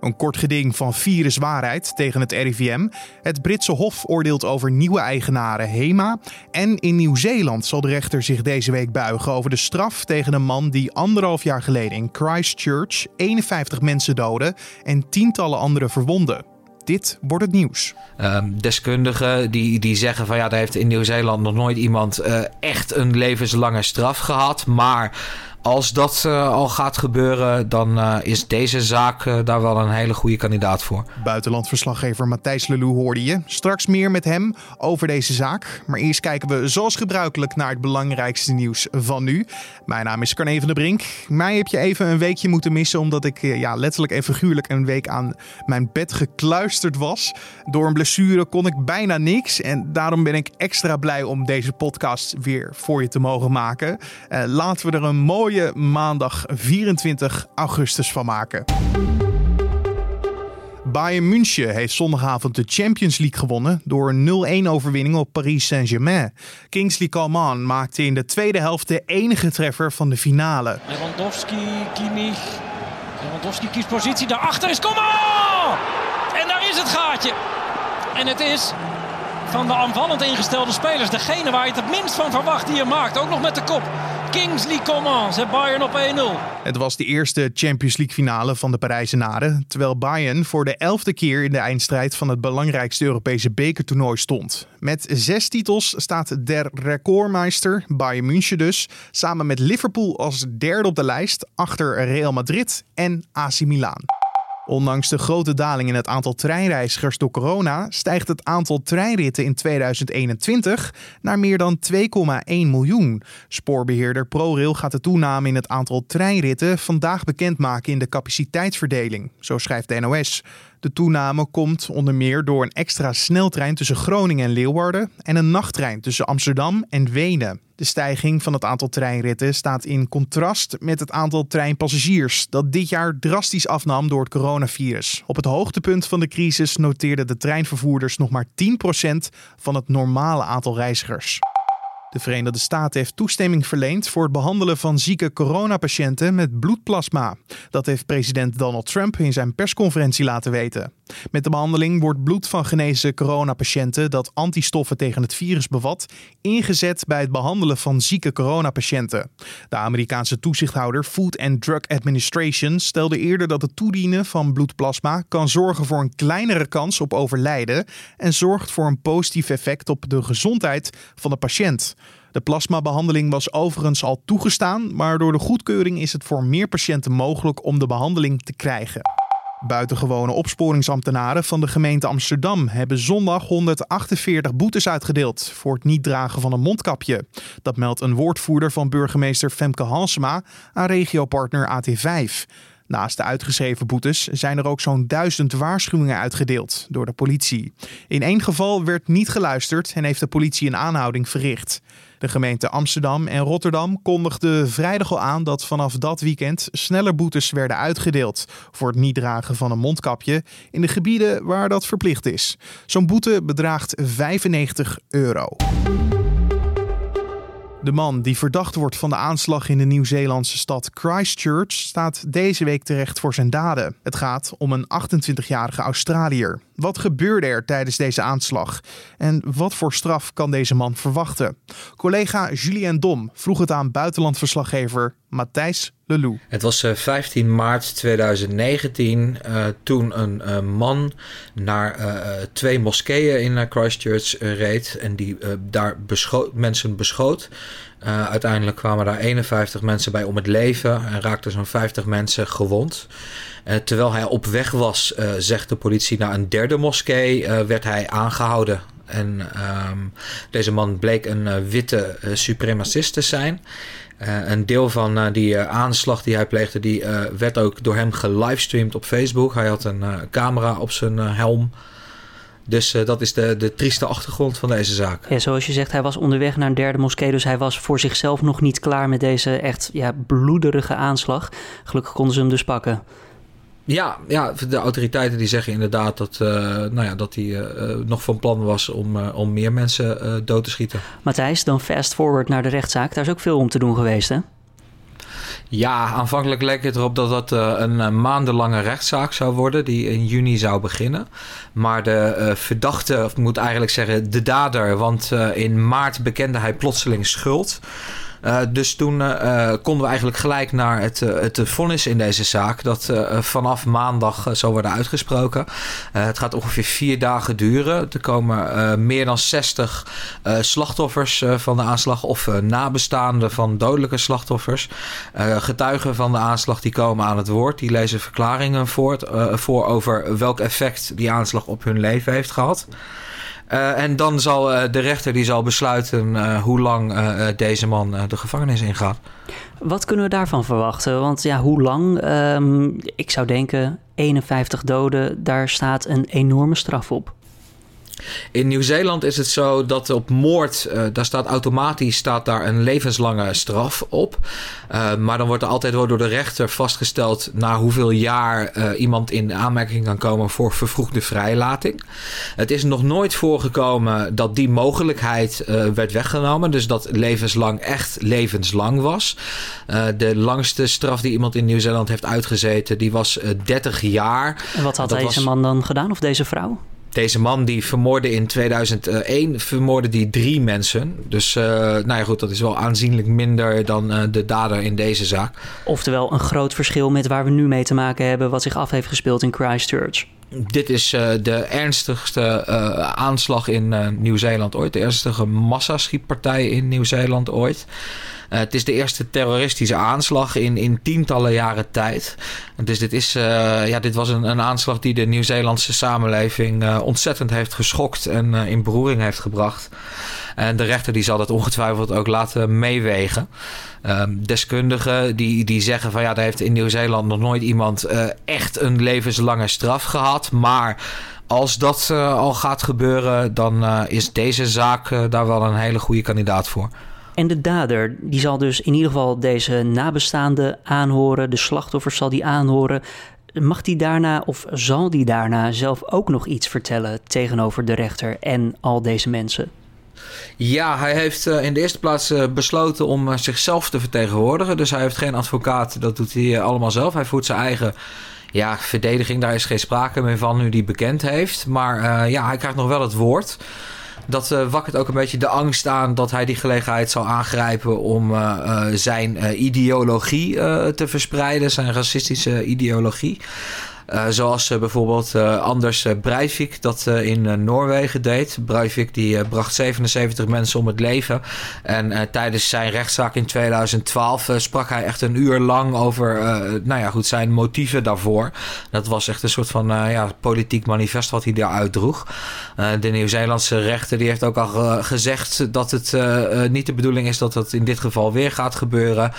Een kort geding van viruswaarheid tegen het RIVM. Het Britse Hof oordeelt over nieuwe eigenaren HEMA. En in Nieuw-Zeeland zal de rechter zich deze week buigen over de straf tegen een man die anderhalf jaar geleden in Christchurch 51 mensen doodde en tientallen anderen verwonde. Dit wordt het nieuws. Um, deskundigen die, die zeggen van ja, daar heeft in Nieuw-Zeeland nog nooit iemand uh, echt een levenslange straf gehad. Maar als dat uh, al gaat gebeuren, dan uh, is deze zaak uh, daar wel een hele goede kandidaat voor. Buitenlandverslaggever Matthijs Lelou hoorde je. Straks meer met hem over deze zaak. Maar eerst kijken we zoals gebruikelijk naar het belangrijkste nieuws van nu. Mijn naam is Carne van der Brink. Mij heb je even een weekje moeten missen omdat ik ja, letterlijk en figuurlijk een week aan mijn bed gekluisterd was. Door een blessure kon ik bijna niks. En daarom ben ik extra blij om deze podcast weer voor je te mogen maken. laten we er een mooi maandag 24 augustus van maken. Bayern München heeft zondagavond de Champions League gewonnen door een 0-1 overwinning op Paris Saint-Germain. Kingsley Coman maakte in de tweede helft de enige treffer van de finale. Lewandowski, Kimmich. Lewandowski kiest positie, daarachter is Coman! En daar is het gaatje. En het is van de aanvallend ingestelde spelers degene waar je het het minst van verwacht die je maakt. Ook nog met de kop. Kingsley Coman zet Bayern op 1-0. Het was de eerste Champions League finale van de Parijzenaren, terwijl Bayern voor de elfde keer in de eindstrijd van het belangrijkste Europese bekertoernooi stond. Met zes titels staat der recordmeister, Bayern München dus, samen met Liverpool als derde op de lijst achter Real Madrid en AC Milan. Ondanks de grote daling in het aantal treinreizigers door corona stijgt het aantal treinritten in 2021 naar meer dan 2,1 miljoen. Spoorbeheerder ProRail gaat de toename in het aantal treinritten vandaag bekendmaken in de capaciteitsverdeling, zo schrijft de NOS. De toename komt onder meer door een extra sneltrein tussen Groningen en Leeuwarden en een nachttrein tussen Amsterdam en Wenen. De stijging van het aantal treinritten staat in contrast met het aantal treinpassagiers, dat dit jaar drastisch afnam door het coronavirus. Op het hoogtepunt van de crisis noteerden de treinvervoerders nog maar 10% van het normale aantal reizigers. De Verenigde Staten heeft toestemming verleend voor het behandelen van zieke coronapatiënten met bloedplasma. Dat heeft president Donald Trump in zijn persconferentie laten weten. Met de behandeling wordt bloed van genezen coronapatiënten dat antistoffen tegen het virus bevat, ingezet bij het behandelen van zieke coronapatiënten. De Amerikaanse toezichthouder Food and Drug Administration stelde eerder dat het toedienen van bloedplasma kan zorgen voor een kleinere kans op overlijden en zorgt voor een positief effect op de gezondheid van de patiënt. De plasmabehandeling was overigens al toegestaan, maar door de goedkeuring is het voor meer patiënten mogelijk om de behandeling te krijgen. Buitengewone opsporingsambtenaren van de gemeente Amsterdam hebben zondag 148 boetes uitgedeeld voor het niet dragen van een mondkapje. Dat meldt een woordvoerder van burgemeester Femke Hansema aan regiopartner AT5. Naast de uitgeschreven boetes zijn er ook zo'n duizend waarschuwingen uitgedeeld door de politie. In één geval werd niet geluisterd en heeft de politie een aanhouding verricht. De gemeente Amsterdam en Rotterdam kondigden vrijdag al aan dat vanaf dat weekend sneller boetes werden uitgedeeld voor het niet dragen van een mondkapje in de gebieden waar dat verplicht is. Zo'n boete bedraagt 95 euro. De man die verdacht wordt van de aanslag in de Nieuw-Zeelandse stad Christchurch staat deze week terecht voor zijn daden. Het gaat om een 28-jarige Australiër. Wat gebeurde er tijdens deze aanslag? En wat voor straf kan deze man verwachten? Collega Julien Dom vroeg het aan buitenlandverslaggever Matthijs Lelou. Het was 15 eh, maart 2019 uh, eh, toen een uh, man naar twee moskeeën in Christchurch reed en die daar mensen beschoot. uiteindelijk kwamen daar 51 mensen bij om het leven en raakten zo'n 50 mensen gewond. Terwijl hij op weg was, zegt de politie, naar een derde moskee, werd hij aangehouden. En um, deze man bleek een witte supremacist te zijn. Een deel van die aanslag die hij pleegde, die werd ook door hem gelivestreamd op Facebook. Hij had een camera op zijn helm. Dus dat is de, de trieste achtergrond van deze zaak. Ja, zoals je zegt, hij was onderweg naar een derde moskee. Dus hij was voor zichzelf nog niet klaar met deze echt ja, bloederige aanslag. Gelukkig konden ze hem dus pakken. Ja, ja, de autoriteiten die zeggen inderdaad dat, uh, nou ja, dat hij uh, nog van plan was om, uh, om meer mensen dood te schieten. Matthijs, dan fast forward naar de rechtszaak. Daar is ook veel om te doen geweest, hè? Ja, aanvankelijk leek het erop dat dat een maandenlange rechtszaak zou worden, die in juni zou beginnen. Maar de verdachte, of moet eigenlijk zeggen de dader, want in maart bekende hij plotseling schuld. Uh, dus toen uh, konden we eigenlijk gelijk naar het, het vonnis in deze zaak. Dat vanaf maandag zal worden uitgesproken. het gaat ongeveer vier dagen duren. Er komen meer dan 60 slachtoffers van de aanslag. Of nabestaanden van dodelijke slachtoffers. getuigen van de aanslag die komen aan het woord. Die lezen verklaringen voor, voor over welk effect die aanslag op hun leven heeft gehad. Uh, en dan zal uh, de rechter die zal besluiten uh, hoe lang deze man de gevangenis ingaat. Wat kunnen we daarvan verwachten? Want ja, hoe lang? Um, ik zou denken 51 doden, daar staat een enorme straf op. In Nieuw-Zeeland is het zo dat op moord, uh, daar staat automatisch staat daar een levenslange straf op. Uh, maar dan wordt er altijd door de rechter vastgesteld na hoeveel jaar uh, iemand in aanmerking kan komen voor vervroegde vrijlating. Het is nog nooit voorgekomen dat die mogelijkheid werd weggenomen. Dus dat levenslang echt levenslang was. de langste straf die iemand in Nieuw-Zeeland heeft uitgezeten, die was 30 jaar. En wat had dat deze was... man dan gedaan of deze vrouw? Deze man die vermoorde in 2001 vermoorde die drie mensen. Dus uh, nou ja, goed, dat is wel aanzienlijk minder dan uh, de dader in deze zaak. Oftewel een groot verschil met waar we nu mee te maken hebben, wat zich af heeft gespeeld in Christchurch. Dit is uh, de ernstigste aanslag in Nieuw-Zeeland ooit. De ernstige massaschietpartij in Nieuw-Zeeland ooit. Uh, het is de eerste terroristische aanslag in, in tientallen jaren tijd. Dus dit, is, uh, ja, dit was een, een aanslag die de Nieuw-Zeelandse samenleving uh, ontzettend heeft geschokt en in beroering heeft gebracht. En de rechter die zal dat ongetwijfeld ook laten meewegen. Um, deskundigen die, die zeggen van ja, daar heeft in Nieuw-Zeeland nog nooit iemand echt een levenslange straf gehad. Maar als dat al gaat gebeuren, dan is deze zaak daar wel een hele goede kandidaat voor. En de dader, die zal dus in ieder geval deze nabestaanden aanhoren. De slachtoffers zal die aanhoren. Mag die daarna of zal die daarna zelf ook nog iets vertellen tegenover de rechter en al deze mensen? Ja, hij heeft uh, in de eerste plaats uh, besloten om uh, zichzelf te vertegenwoordigen. Dus hij heeft geen advocaat, dat doet hij allemaal zelf. Hij voert zijn eigen ja, verdediging, daar is geen sprake meer van nu die bekend heeft. Maar ja, hij krijgt nog wel het woord dat uh, wakkert ook een beetje de angst aan dat hij die gelegenheid zal aangrijpen om uh, uh, zijn ideologie te verspreiden, zijn racistische ideologie. Uh, zoals uh, bijvoorbeeld uh, Anders Breivik dat in Noorwegen deed. Breivik die bracht 77 mensen om het leven. En tijdens zijn rechtszaak in 2012 sprak hij echt een uur lang over nou ja, goed, zijn motieven daarvoor. Dat was echt een soort van ja, politiek manifest wat hij daar uitdroeg. de Nieuw-Zeelandse rechter die heeft ook al gezegd dat het niet de bedoeling is dat dat in dit geval weer gaat gebeuren.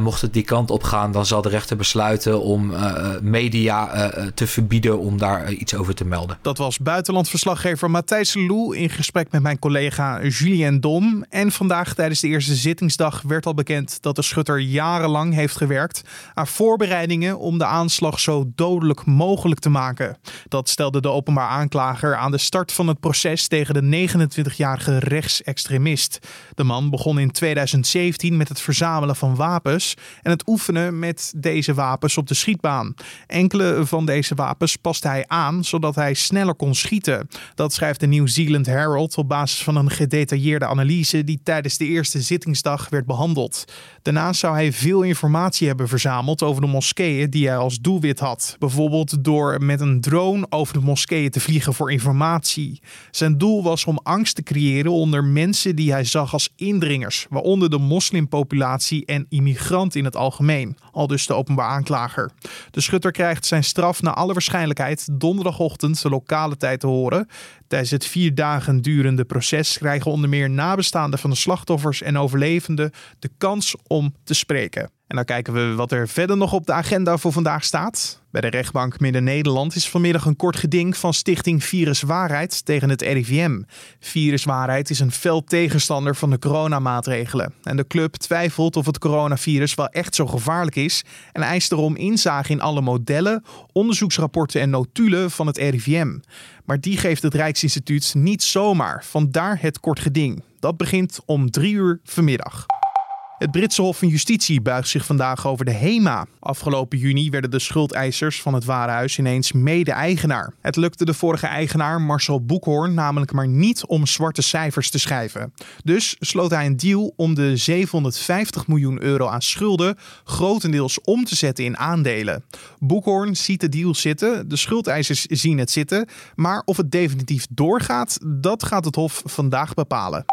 mocht het die kant op gaan, dan zal de rechter besluiten om media te verbieden om daar uh, iets over te melden. Dat was buitenlandverslaggever Matthijs Lou in gesprek met mijn collega Julien Dom. En vandaag tijdens de eerste zittingsdag werd al bekend dat de schutter jarenlang heeft gewerkt aan voorbereidingen om de aanslag zo dodelijk mogelijk te maken. Dat stelde de openbaar aanklager aan de start van het proces tegen de 29-jarige rechtsextremist. De man begon in 2017 met het verzamelen van wapens en het oefenen met deze wapens op de schietbaan. Enkele van deze wapens paste hij aan zodat hij sneller kon schieten. Dat schrijft de New Zealand Herald op basis van een gedetailleerde analyse die tijdens de eerste zittingsdag werd behandeld. Daarnaast zou hij veel informatie hebben verzameld over de moskeeën die hij als doelwit had. Bijvoorbeeld door met een drone over de moskeeën te vliegen voor informatie. Zijn doel was om angst te creëren onder mensen die hij zag als indringers, waaronder de moslimpopulatie en immigranten in het algemeen. Al dus de openbaar aanklager. De schutter krijgt zijn straf naar alle waarschijnlijkheid donderdagochtend de lokale tijd te horen. Tijdens het vier dagen durende proces krijgen onder meer nabestaanden van de slachtoffers en overlevenden de kans om te spreken. En dan kijken we wat er verder nog op de agenda voor vandaag staat. Bij de rechtbank Midden-Nederland is vanmiddag een kort geding van stichting Virus Waarheid tegen het RIVM. Virus Waarheid is een fel tegenstander van de coronamaatregelen. En de club twijfelt of het coronavirus wel echt zo gevaarlijk is en eist erom inzage in alle modellen, onderzoeksrapporten en notulen van het RIVM. Maar die geeft het Rijksinstituut niet zomaar, vandaar het kort geding. Dat begint om drie uur vanmiddag. Het Britse Hof van Justitie buigt zich vandaag over de HEMA. Afgelopen juni werden de schuldeisers van het warenhuis ineens mede-eigenaar. Het lukte de vorige eigenaar Marcel Boekhoorn namelijk maar niet om zwarte cijfers te schrijven. Dus sloot hij een deal om de 750 miljoen euro aan schulden grotendeels om te zetten in aandelen. Boekhoorn ziet de deal zitten, de schuldeisers zien het zitten, maar of het definitief doorgaat, dat gaat het Hof vandaag bepalen.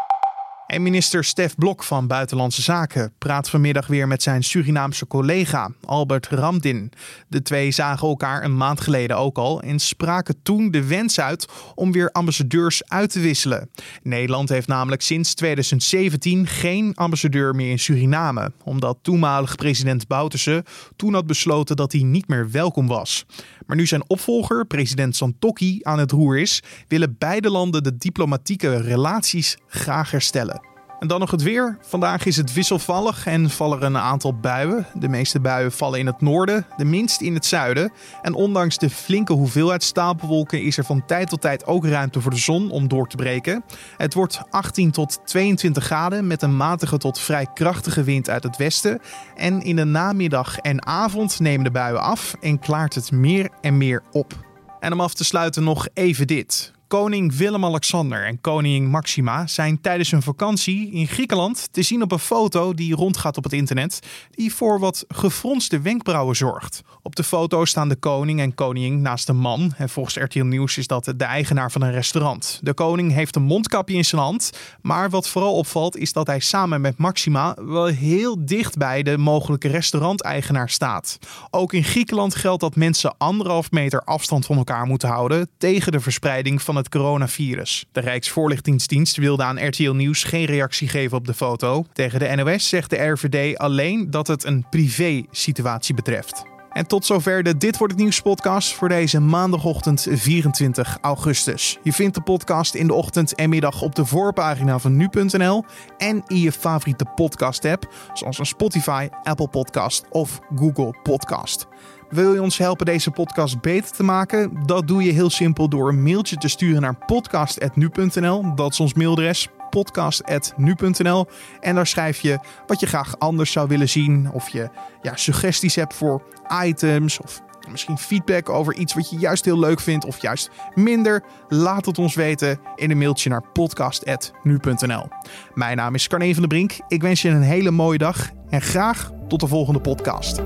En minister Stef Blok van Buitenlandse Zaken praat vanmiddag weer met zijn Surinaamse collega Albert Ramdin. De twee zagen elkaar een maand geleden ook al en spraken toen de wens uit om weer ambassadeurs uit te wisselen. Nederland heeft namelijk sinds 2017 geen ambassadeur meer in Suriname, omdat toenmalig president Bouterse toen had besloten dat hij niet meer welkom was. Maar nu zijn opvolger, president Santokki, aan het roer is, willen beide landen de diplomatieke relaties graag herstellen. En dan nog het weer. Vandaag is het wisselvallig en vallen er een aantal buien. De meeste buien vallen in het noorden, de minst in het zuiden. En ondanks de flinke hoeveelheid stapelwolken is er van tijd tot tijd ook ruimte voor de zon om door te breken. Het wordt 18 tot 22 graden met een matige tot vrij krachtige wind uit het westen. En in de namiddag en avond nemen de buien af en klaart het meer en meer op. En om af te sluiten nog even dit. Koning Willem-Alexander en koningin Maxima zijn tijdens hun vakantie in Griekenland te zien op een foto die rondgaat op het internet, die voor wat gefronste wenkbrauwen zorgt. Op de foto staan de koning en koningin naast een man en volgens RTL Nieuws is dat de eigenaar van een restaurant. De koning heeft een mondkapje in zijn hand, maar wat vooral opvalt is dat hij samen met Maxima wel heel dicht bij de mogelijke restauranteigenaar staat. Ook in Griekenland geldt dat mensen anderhalf meter afstand van elkaar moeten houden tegen de verspreiding van het coronavirus. De Rijksvoorlichtingsdienst wilde aan RTL Nieuws geen reactie geven op de foto. Tegen de NOS zegt de RVD alleen dat het een privé-situatie betreft. En tot zover de Dit Wordt Het Nieuws podcast voor deze maandagochtend 24 augustus. Je vindt de podcast in de ochtend en middag op de voorpagina van nu.nl en in je favoriete podcast app, zoals een Spotify, Apple Podcast of Google Podcast. Wil je ons helpen deze podcast beter te maken? Dat doe je heel simpel door een mailtje te sturen naar podcast.nu.nl. Dat is ons mailadres podcast.nu.nl. En daar schrijf je wat je graag anders zou willen zien. Of je ja, suggesties hebt voor items. Of misschien feedback over iets wat je juist heel leuk vindt. Of juist minder. Laat het ons weten in een mailtje naar podcast.nu.nl. Mijn naam is Carne van der Brink. Ik wens je een hele mooie dag. En graag tot de volgende podcast.